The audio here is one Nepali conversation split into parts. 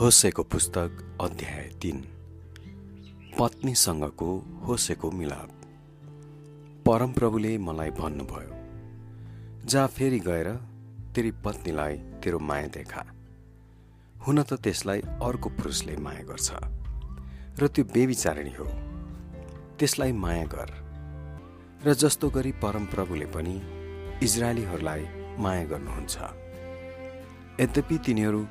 होसेको पुस्तक अध्याय तिन। पत्नीसँगको होसेको मिलाप। परमप्रभुले मलाई भन्नुभयो जा फेरि गएर तेरी पत्नीलाई तेरो माया देखा। हुन त त्यसलाई अर्को पुरुषले माया गर्छ र त्यो बेविचारिणी हो। त्यसलाई माया गर। र जस्तो गरी परमप्रभुले पनि इजरायलीहरूलाई माया गर्नुहुन्छ। यद्यपि तिनीहरू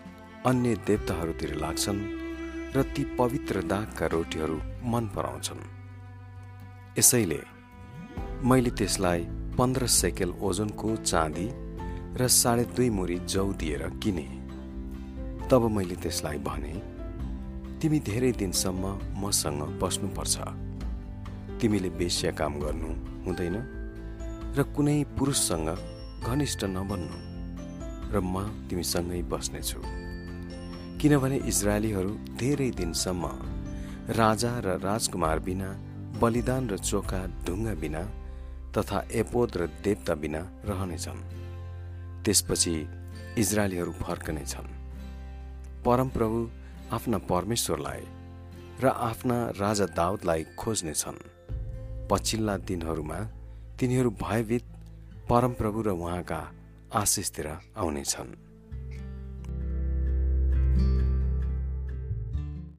अन्य देवताहरूतिर लाग्छन् र ती पवित्र दागका रोटीहरू मन पराउँछन्। यसैले मैले त्यसलाई पन्ध्र सेकेल ओजनको चाँदी र साढे दुई मुरी जौ दिएर किने। तब मैले त्यसलाई भने तिमी धेरै दिनसम्म मसँग बस्नुपर्छ। तिमीले बेस्या काम गर्नु हुँदैन र कुनै पुरुषसँग घनिष्ठ नबन्नु। र म तिमीसँगै बस्नेछु। किनभने इजरायलीहरू धेरै दिनसम्म राजा र राजकुमार बिना बलिदान र चोखा ढुङ्गा बिना तथा एपोद र देवता बिना रहनेछन्। त्यसपछि इजरायलीहरू फर्कनेछन्। परमप्रभु आफ्ना परमेश्वरलाई र आफ्ना राजा दाउदलाई खोज्नेछन्। पछिल्ला दिनहरूमा तिनीहरू भयभीत परमप्रभु र उहाँका आशिषतिर आउनेछन्।